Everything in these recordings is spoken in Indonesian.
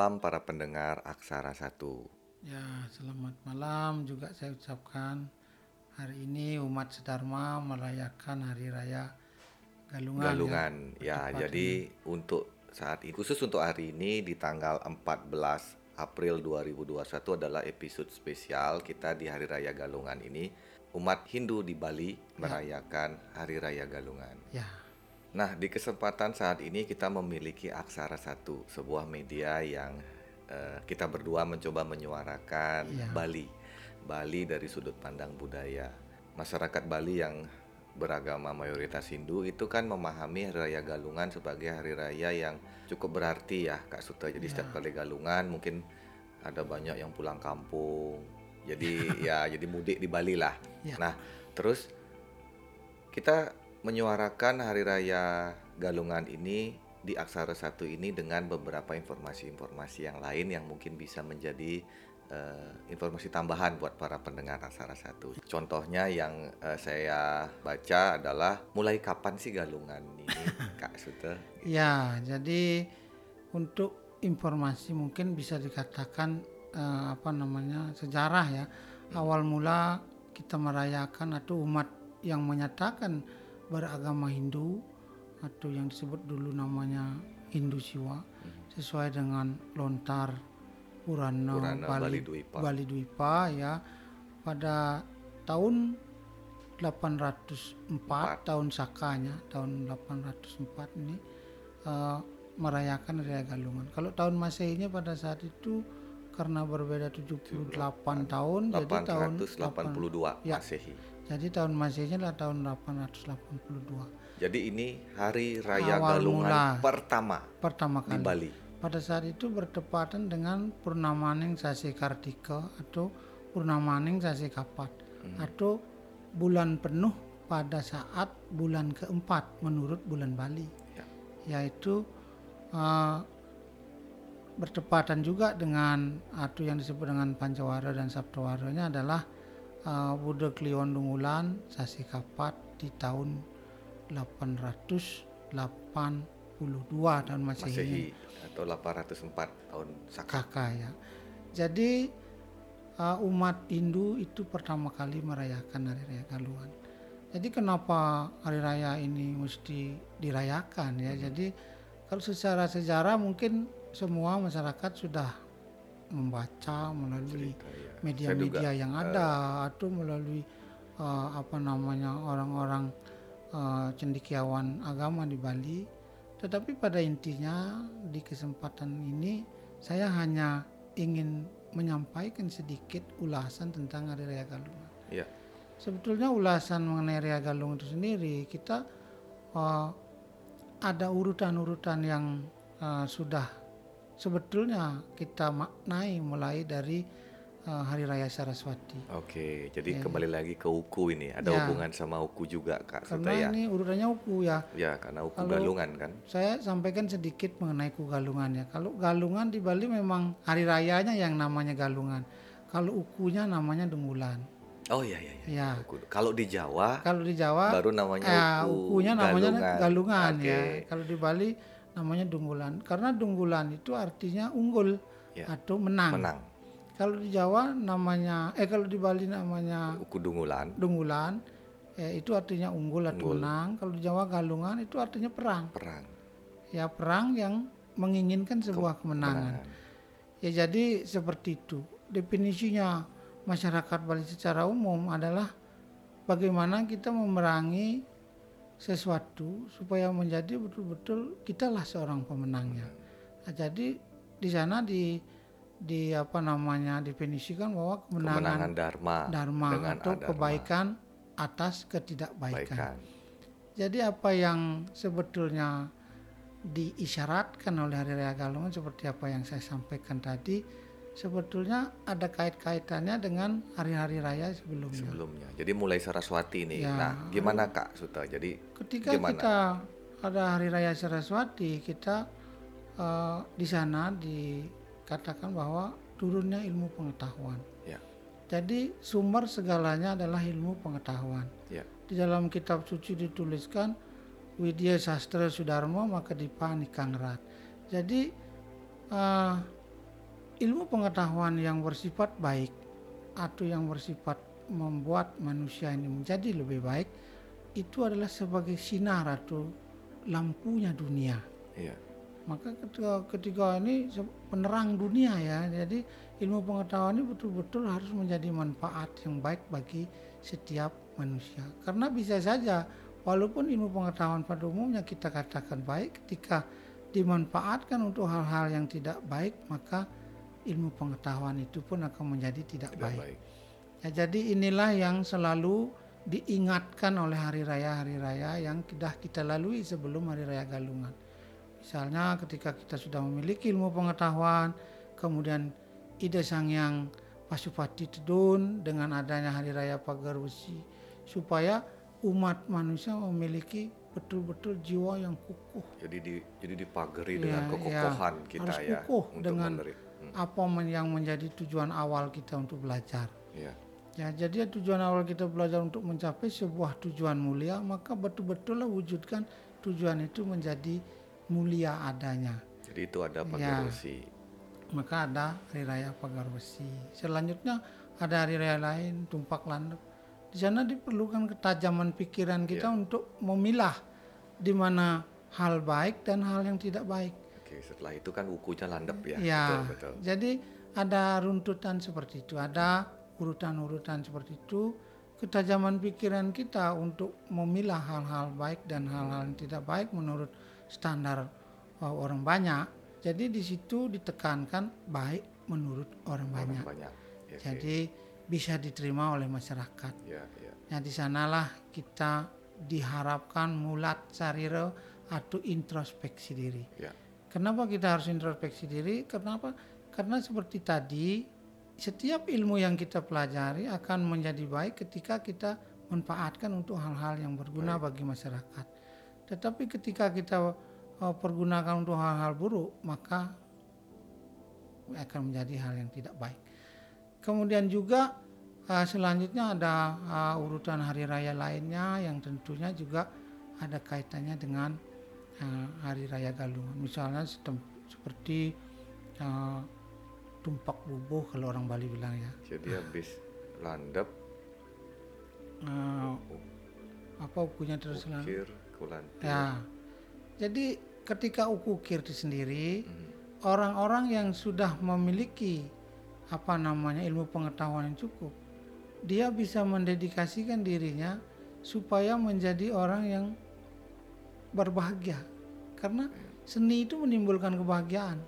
malam para pendengar Aksara Satu. Ya, selamat malam juga saya ucapkan. Hari ini umat Sedharma merayakan Hari Raya Galungan. Galungan. Ya, Bertepatan. jadi untuk saat ini khusus untuk hari ini di tanggal 14 April 2021 adalah episode spesial kita di Hari Raya Galungan ini. Umat Hindu di Bali merayakan Hari Raya Galungan. Ya, Nah, di kesempatan saat ini kita memiliki Aksara Satu, sebuah media yang eh, kita berdua mencoba menyuarakan Iya. Bali. Bali dari sudut pandang budaya. Masyarakat Bali yang beragama mayoritas Hindu itu kan memahami Hari Raya Galungan sebagai hari raya yang cukup berarti ya, Kak Suta. Jadi Iya. setiap kali Galungan mungkin ada banyak yang pulang kampung. Jadi ya jadi mudik di Bali lah. Iya. Nah, terus kita menyuarakan hari raya Galungan ini di Aksara Satu ini dengan beberapa informasi-informasi yang lain yang mungkin bisa menjadi eh, informasi tambahan buat para pendengar Aksara Satu. Contohnya yang eh, saya baca adalah mulai kapan sih Galungan ini, Kak Sute? ya. Jadi untuk informasi mungkin bisa dikatakan eh, apa namanya sejarah ya. Awal mula kita merayakan atau umat yang menyatakan beragama Hindu atau yang disebut dulu namanya Hindu Siwa sesuai dengan lontar Purana, Purana Bali Bali, Dwipa. Bali ya pada tahun 804 tahun Sakanya tahun 804 ini eh, merayakan Raya Galungan. Kalau tahun Masehinya pada saat itu karena berbeda 78 tahun jadi tahun 882 Ya. Masehi. Jadi tahun Masehinya adalah tahun 882 Jadi ini hari raya Awal Galungan mula. pertama pertama di kali. Bali. Pada saat itu bertepatan dengan Purnamaning Sasi Kartika atau Purnamaning Sasi Kapat atau bulan penuh pada saat bulan keempat menurut bulan Bali Ya. yaitu eh, bertepatan juga dengan atau yang disebut dengan Pancawara dan Sabtawaranya adalah eh, Buddha Kliwon Dungulan Sasi Kapat di tahun 882 tahun Masehi Masehi atau 804 tahun Saka. kakak ya. Jadi uh, umat Hindu itu pertama kali merayakan hari raya Galungan. Jadi kenapa hari raya ini mesti dirayakan ya? Jadi kalau secara sejarah mungkin semua masyarakat sudah membaca melalui ya. Media-media yang ada atau melalui uh, apa namanya orang-orang uh, cendekiawan agama di Bali. Tetapi pada intinya di kesempatan ini saya hanya ingin menyampaikan sedikit ulasan tentang Hari Raya Galungan. Ya. Sebetulnya ulasan mengenai Raya Galungan itu sendiri kita uh, ada urutan-urutan yang uh, sudah sebetulnya kita maknai mulai dari uh, Hari Raya Saraswati. Oke, jadi Ya, kembali lagi ke Uku ini. Ada Ya. hubungan sama Uku juga, Kak Karena ya. ini urutannya uku ya. Ya, karena Uku Kalau- Galungan kan. Saya sampaikan sedikit mengenai ku galungan ya. Kalau galungan di Bali memang hari rayanya yang namanya galungan. Kalau ukunya namanya dungulan. Oh iya iya. iya. Ya. Uku. Kalau di Jawa Kalau di Jawa baru namanya ya, Uku ukunya namanya galungan, Oke. ya. Kalau di Bali namanya dunggulan. Karena dunggulan itu artinya unggul Ya. atau menang. Menang. Kalau di Jawa namanya eh kalau di Bali namanya Uku Dungulan, dunggulan eh, itu artinya unggul atau Unggul. menang. Kalau di Jawa galungan itu artinya perang. perang. Ya perang yang menginginkan sebuah kemenangan. Menang. Ya jadi seperti itu. Definisinya masyarakat Bali secara umum adalah bagaimana kita memerangi sesuatu supaya menjadi betul-betul kitalah seorang pemenangnya. Nah, jadi di sana di di apa namanya definisikan bahwa kemenangan, Kemenangan Dharma dharma dengan atau adharma. kebaikan atas ketidakbaikan. Baikan. Jadi apa yang sebetulnya diisyaratkan oleh Hari Raya Galungan seperti apa yang saya sampaikan tadi sebetulnya ada kait-kaitannya dengan hari-hari raya sebelumnya. sebelumnya. Jadi mulai Saraswati nih. Ya. Nah, gimana Kak Suta? Jadi Ketika Gimana? kita ada Hari Raya Saraswati, kita eh, di sana dikatakan bahwa turunnya ilmu pengetahuan. ya, Jadi sumber segalanya adalah ilmu pengetahuan. ya. Di dalam kitab suci dituliskan Widya Sastra Sudarma maka dipani Kangrat. Jadi eh, ilmu pengetahuan yang bersifat baik atau yang bersifat membuat manusia ini menjadi lebih baik itu adalah sebagai sinar atau lampunya dunia. Iya. Maka ketika, ketika ini penerang dunia ya, jadi ilmu pengetahuan ini betul-betul harus menjadi manfaat yang baik bagi setiap manusia. Karena bisa saja walaupun ilmu pengetahuan pada umumnya kita katakan baik, ketika dimanfaatkan untuk hal-hal yang tidak baik, maka ilmu pengetahuan itu pun akan menjadi tidak, Tidak baik. baik. Ya, jadi inilah yang selalu diingatkan oleh hari raya-hari raya yang sudah kita lalui sebelum hari raya Galungan. Misalnya ketika kita sudah memiliki ilmu pengetahuan, kemudian ide sang yang Pasupati Tedun dengan adanya hari raya Pagar Besi supaya umat manusia memiliki betul-betul jiwa yang kukuh Jadi di jadi dipagari Iya, dengan iya. kekokohan kita Harus ya kukuh untuk dengan menerima. Apa men- yang menjadi tujuan awal kita untuk belajar. iya. Ya, jadi tujuan awal kita belajar untuk mencapai sebuah tujuan mulia, maka betul-betul lah wujudkan tujuan itu menjadi mulia adanya. Jadi itu ada Ya. pagar besi. Maka ada hari raya pagar besi. Selanjutnya ada hari raya lain, tumpak landep. Di sana diperlukan ketajaman pikiran kita untuk memilah di mana hal baik dan hal yang tidak baik. Oke, setelah itu kan wukunya landep ya. Ya, Betul, betul. jadi ada runtutan seperti itu, ada urutan-urutan seperti itu. Ketajaman pikiran kita untuk memilah hal-hal baik dan hal-hal yang tidak baik menurut standar uh, orang banyak. Jadi di situ ditekankan baik menurut orang banyak. Orang banyak. Ya, oke. Jadi bisa diterima oleh masyarakat. ya, ya. Nah di sanalah kita diharapkan mulat sariro atau introspeksi diri. Ya. Kenapa kita harus introspeksi diri? Kenapa? Karena seperti tadi, setiap ilmu yang kita pelajari akan menjadi baik ketika kita manfaatkan untuk hal-hal yang berguna bagi masyarakat. Tetapi ketika kita uh, pergunakan untuk hal-hal buruk, maka akan menjadi hal yang tidak baik. Kemudian juga uh, selanjutnya ada uh, urutan hari raya lainnya yang tentunya juga ada kaitannya dengan uh, hari raya Galungan. Misalnya seperti uh, tumpak bubuh kalau orang Bali bilang ya. Jadi habis landep, Uh, apa ukunya terus ukir, kulantir. Ya. Jadi ketika uku ukir itu sendiri Hmm, orang-orang yang sudah memiliki apa namanya ilmu pengetahuan yang cukup, dia bisa mendedikasikan dirinya supaya menjadi orang yang berbahagia. Karena seni itu menimbulkan kebahagiaan.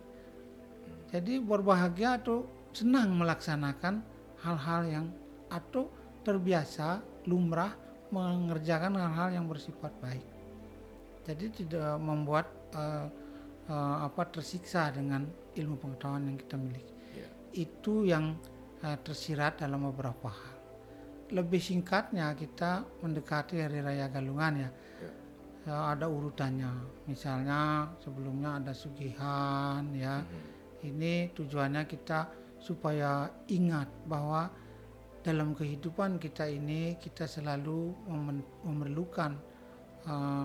Jadi berbahagia atau senang melaksanakan hal-hal yang atau terbiasa lumrah mengerjakan hal-hal yang bersifat baik. Jadi tidak membuat eh, eh, apa tersiksa dengan ilmu pengetahuan yang kita miliki. ya. Itu yang eh, tersirat dalam beberapa hal. Lebih singkatnya kita mendekati hari raya Galungan ya. Ya. Ya, ada urutannya. Misalnya sebelumnya ada sugihan ya. Mhm. Ini tujuannya kita supaya ingat bahwa dalam kehidupan kita ini kita selalu memerlukan eh,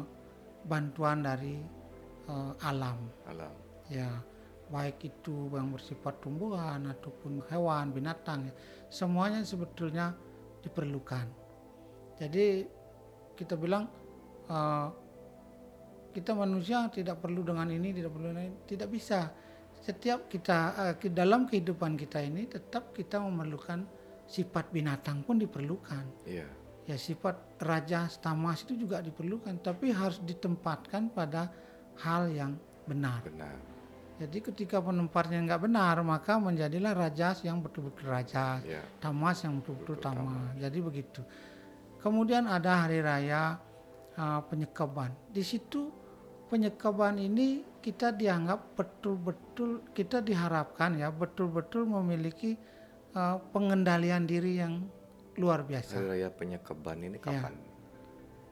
bantuan dari eh, alam Alam. ya baik itu yang bersifat tumbuhan ataupun hewan binatang ya. semuanya sebetulnya diperlukan jadi kita bilang eh, kita manusia tidak perlu dengan ini tidak perlu dengan ini tidak bisa. Setiap kita eh, ke dalam kehidupan kita ini tetap kita memerlukan sifat binatang pun diperlukan. Iya. ya sifat raja tamas itu juga diperlukan tapi harus ditempatkan pada hal yang benar. Benar. jadi ketika penempatnya nggak benar maka menjadilah rajas yang betul-betul raja Ya. tamas yang betul-betul Betul, tamas. jadi begitu. Kemudian ada hari raya uh, penyekaban di situ penyekaban ini kita dianggap betul-betul kita diharapkan ya betul-betul memiliki uh, pengendalian diri yang luar biasa Hari raya penyekaban ini Ya. kapan?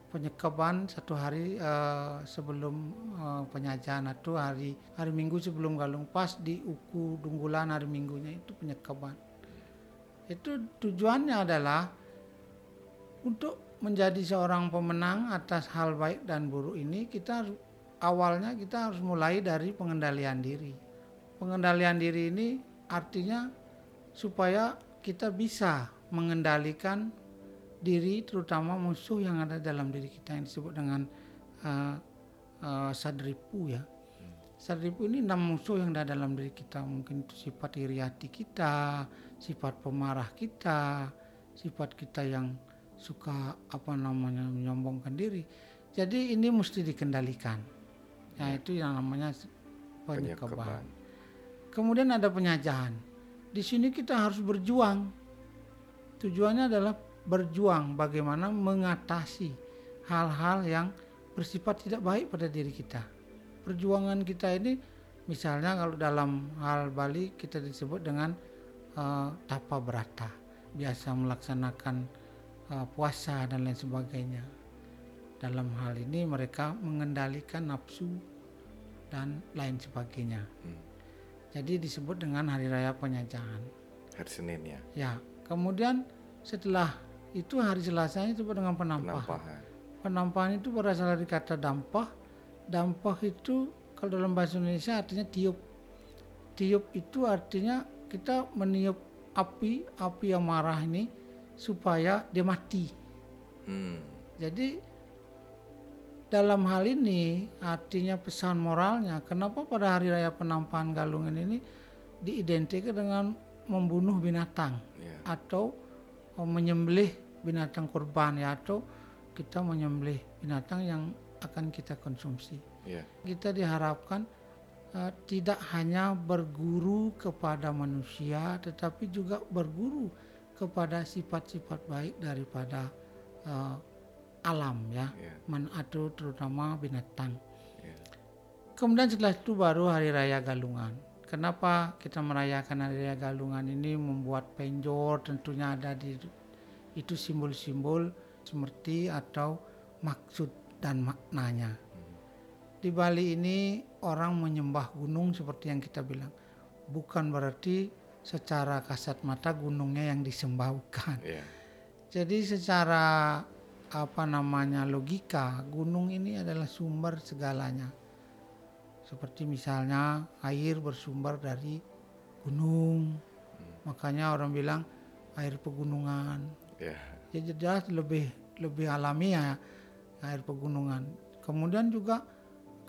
penyekaban satu hari eh, sebelum eh, penyajian atau hari hari Minggu sebelum Galung pas di Uku Dunggulan hari Minggunya itu penyekaban. Itu tujuannya adalah untuk menjadi seorang pemenang atas hal baik dan buruk ini kita harus- awalnya kita harus mulai dari pengendalian diri. pengendalian diri ini artinya supaya kita bisa mengendalikan diri terutama musuh yang ada dalam diri kita yang disebut dengan uh, uh, sadripu ya. Sadripu ini enam musuh yang ada dalam diri kita mungkin itu sifat iri hati kita, sifat pemarah kita, sifat kita yang suka apa namanya menyombongkan diri. Jadi ini mesti dikendalikan. Ya itu yang namanya penyekaban. Penyekaban. Kemudian ada penyajahan. Di sini kita harus berjuang. Tujuannya adalah berjuang bagaimana mengatasi hal-hal yang bersifat tidak baik pada diri kita. Perjuangan kita ini misalnya kalau dalam hal Bali kita disebut dengan uh, tapa berata, biasa melaksanakan uh, puasa dan lain sebagainya. Dalam hal ini mereka mengendalikan nafsu dan lain sebagainya. Hmm. Jadi disebut dengan hari raya penyajahan. Hari Senin ya. Ya, kemudian setelah itu hari Selasanya disebut dengan penampahan. Penampahan. Penampahan itu berasal dari kata dampah. Dampah itu kalau dalam bahasa Indonesia artinya tiup. Tiup itu artinya kita meniup api, api yang marah ini supaya dia mati. Hmm. Jadi dalam hal ini artinya pesan moralnya kenapa pada hari raya penampahan galungan ini diidentikan dengan membunuh binatang Ya. atau oh, menyembelih binatang kurban ya atau kita menyembelih binatang yang akan kita konsumsi. Ya. Kita diharapkan eh, tidak hanya berguru kepada manusia tetapi juga berguru kepada sifat-sifat baik daripada eh, alam ya, Ya. man atau terutama binatang. Ya. Kemudian setelah itu baru hari raya Galungan. Kenapa kita merayakan hari raya Galungan ini membuat penjor tentunya ada di itu simbol-simbol seperti atau maksud dan maknanya. Di Bali ini orang menyembah gunung seperti yang kita bilang. Bukan berarti secara kasat mata gunungnya yang disembah bukan. Ya. Jadi secara apa namanya logika gunung ini adalah sumber segalanya. Seperti misalnya air bersumber dari gunung. Makanya orang bilang air pegunungan. Ya. Ya jelas lebih lebih alami ya air pegunungan. Kemudian juga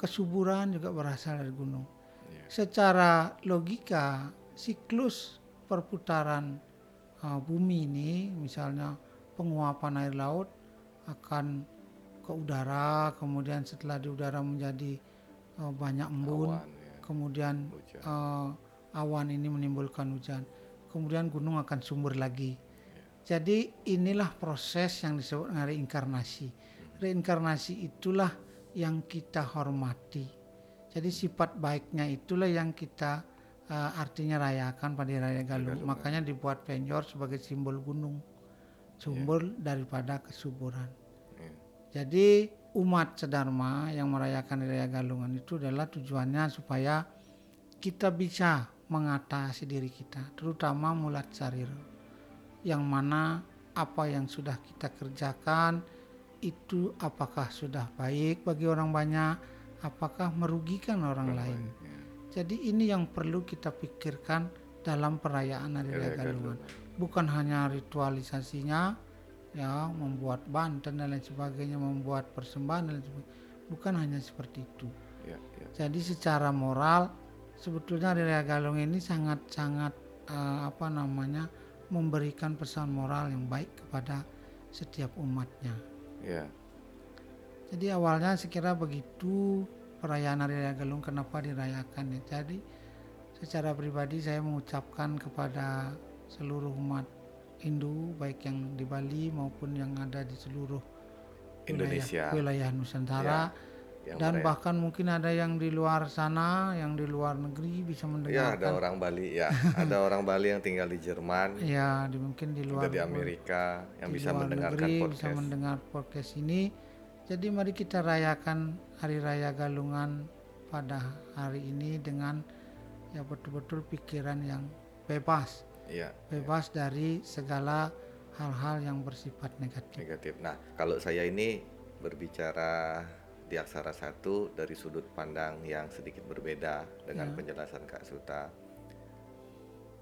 kesuburan juga berasal dari gunung. Ya. Secara logika siklus perputaran uh, bumi ini misalnya penguapan air laut akan ke udara, kemudian setelah di udara menjadi uh, banyak embun, Awan, ya. kemudian Hujan. uh, awan ini menimbulkan hujan, kemudian gunung akan sumber lagi. Jadi inilah proses yang disebut dengan reinkarnasi. Reinkarnasi itulah yang kita hormati. Jadi sifat baiknya itulah yang kita uh, artinya rayakan pada Raya. Galungan. Makanya dibuat penjor sebagai simbol gunung, simbol daripada kesuburan. Ya. Jadi umat sedharma yang merayakan Raya Galungan itu adalah tujuannya supaya kita bisa mengatasi diri kita, terutama mulat sarir. Yang mana apa yang sudah kita kerjakan itu apakah sudah baik bagi orang banyak, apakah merugikan orang lain. Ya. Jadi ini yang perlu kita pikirkan dalam perayaan Hari Raya Galungan. Bukan hanya ritualisasinya, ya membuat banten dan lain sebagainya, membuat persembahan dan lain sebagainya. Bukan hanya seperti itu. Ya. Ya. Jadi secara moral sebetulnya Hari Raya Galungan ini sangat-sangat eh, apa namanya memberikan pesan moral yang baik kepada setiap umatnya. Ya. Jadi awalnya sekira begitu perayaan Hari Raya Galung kenapa dirayakan ya. Jadi secara pribadi saya mengucapkan kepada seluruh umat Hindu baik yang di Bali maupun yang ada di seluruh Indonesia. wilayah, wilayah Nusantara Yang dan mereka- bahkan mungkin ada yang di luar sana, yang di luar negeri bisa Ya, ada mendengarkan. orang Bali ya. ada orang Bali yang tinggal di Jerman, Ya, di mungkin di luar di Amerika yang di bisa luar mendengarkan negeri, podcast. bisa mendengar podcast ini. Jadi mari kita rayakan Hari Raya Galungan pada hari ini dengan ya betul-betul pikiran yang bebas, Iya, bebas dari segala hal-hal yang bersifat negatif. negatif. Nah, kalau saya ini berbicara di aksara satu dari sudut pandang yang sedikit berbeda dengan Ya. penjelasan Kak Suta.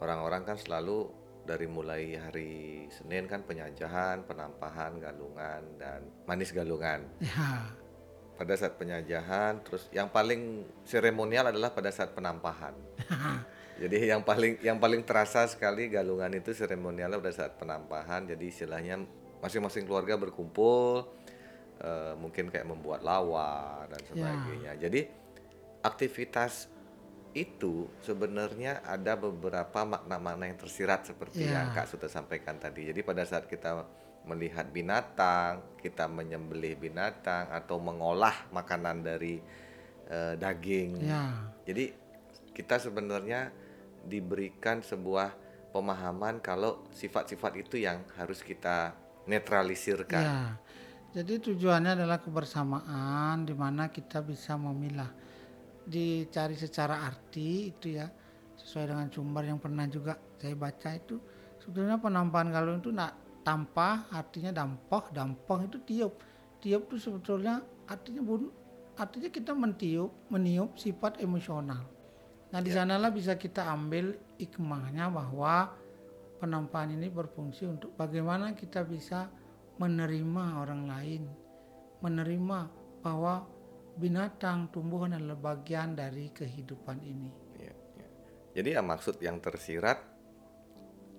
Orang-orang kan selalu dari mulai hari Senin kan penyajahan, penampahan, galungan dan manis galungan. Ya, Pada saat penyajahan, terus yang paling seremonial adalah pada saat penampahan. Jadi yang paling yang paling terasa sekali galungan itu seremonialnya pada saat penampahan. Jadi istilahnya masing-masing keluarga berkumpul, eh, mungkin kayak membuat lawa dan sebagainya. Jadi aktivitas itu sebenarnya ada beberapa makna-makna yang tersirat seperti Ya. yang Kak Suta sampaikan tadi. Jadi pada saat kita melihat binatang, kita menyembelih binatang atau mengolah makanan dari eh, daging. ya, Jadi kita sebenarnya diberikan sebuah pemahaman kalau sifat-sifat itu yang harus kita netralisirkan. ya. Jadi tujuannya adalah kebersamaan di mana kita bisa memilah. Dicari secara arti itu ya sesuai dengan sumber yang pernah juga saya baca itu sebetulnya penampahan galung itu nak tanpa artinya dampoh dampoh itu tiup tiup itu sebetulnya artinya bun artinya kita mentiup meniup sifat emosional nah di sanalah bisa kita ambil hikmahnya bahwa penampahan ini berfungsi untuk bagaimana kita bisa menerima orang lain menerima bahwa binatang tumbuhan adalah bagian dari kehidupan ini Ya, ya. Jadi ya maksud yang tersirat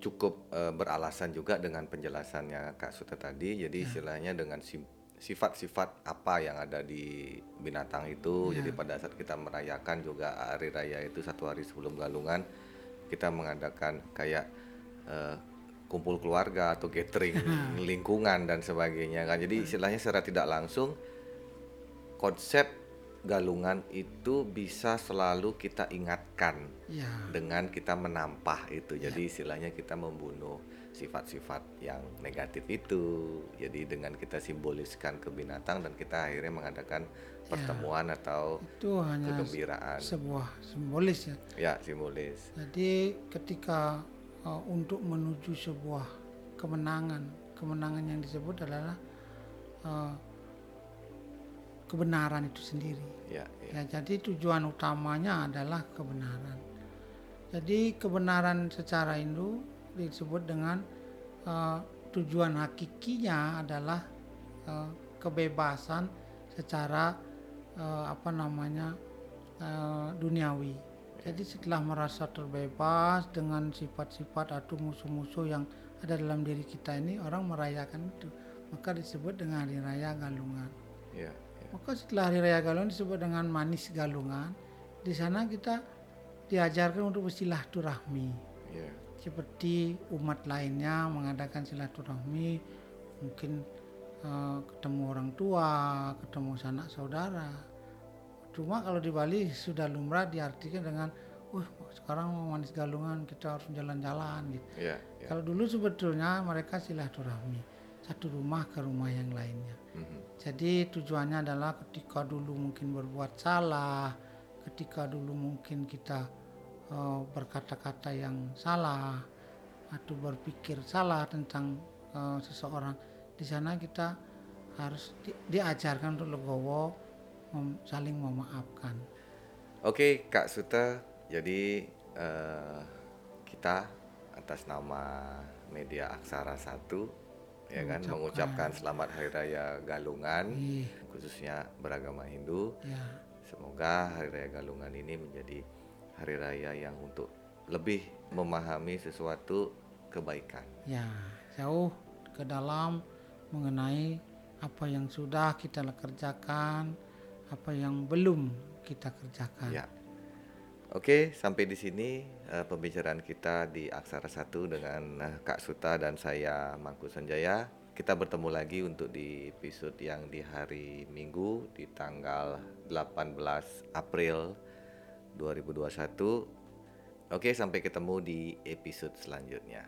cukup eh, beralasan juga dengan penjelasannya Kak Suta tadi. Jadi istilahnya dengan sim- sifat-sifat apa yang ada di binatang itu. Jadi pada saat kita merayakan juga hari raya itu satu hari sebelum galungan kita mengadakan kayak eh, kumpul keluarga atau gathering lingkungan dan sebagainya kan. Jadi istilahnya secara tidak langsung konsep galungan itu bisa selalu kita ingatkan ya dengan kita menampah itu. Jadi istilahnya kita membunuh sifat-sifat yang negatif itu. Jadi dengan kita simboliskan ke binatang dan kita akhirnya mengadakan pertemuan atau itu hanya kegembiraan. sebuah simbolis ya Ya, simbolis. Jadi ketika uh, untuk menuju sebuah kemenangan, kemenangan yang disebut adalah uh, kebenaran itu sendiri. Ya, ya. Ya, jadi tujuan utamanya adalah kebenaran. Jadi kebenaran secara Hindu disebut dengan uh, tujuan hakikinya adalah uh, kebebasan secara uh, apa namanya uh, duniawi. Jadi setelah merasa terbebas dengan sifat-sifat atau musuh-musuh yang ada dalam diri kita ini, orang merayakan itu. Maka disebut dengan hari raya galungan. Ya, ya. Maka setelah hari raya galungan disebut dengan manis galungan. Di sana kita diajarkan untuk bersilaturahmi. Ya. Seperti umat lainnya mengadakan silaturahmi, mungkin eh, ketemu orang tua, ketemu sanak saudara. Cuma kalau di Bali sudah lumrah diartikan dengan, wah sekarang mau manis galungan kita harus jalan-jalan gitu. Ya, ya. Kalau dulu sebetulnya mereka silaturahmi satu rumah ke rumah yang lainnya. Mhm. Jadi tujuannya adalah ketika dulu mungkin berbuat salah, ketika dulu mungkin kita eh, berkata-kata yang salah atau berpikir salah tentang eh, seseorang, di sana kita harus di- diajarkan untuk legowo mem- saling memaafkan. Oke, Kak Suta. Jadi eh, kita atas nama media Aksara Satu, ya kan, mengucapkan selamat Hari Raya Galungan, Ih, khususnya beragama Hindu. ya, Semoga Hari Raya Galungan ini menjadi hari raya yang untuk lebih memahami sesuatu kebaikan. ya jauh ke dalam mengenai apa yang sudah kita kerjakan, apa yang belum kita kerjakan. Ya. Oke, sampai di sini eh, pembicaraan kita di Aksara Satu dengan eh, Kak Suta dan saya Mangku Sanjaya. Kita bertemu lagi untuk di episode yang di hari Minggu di tanggal 18 April 2021. Oke, sampai ketemu di episode selanjutnya.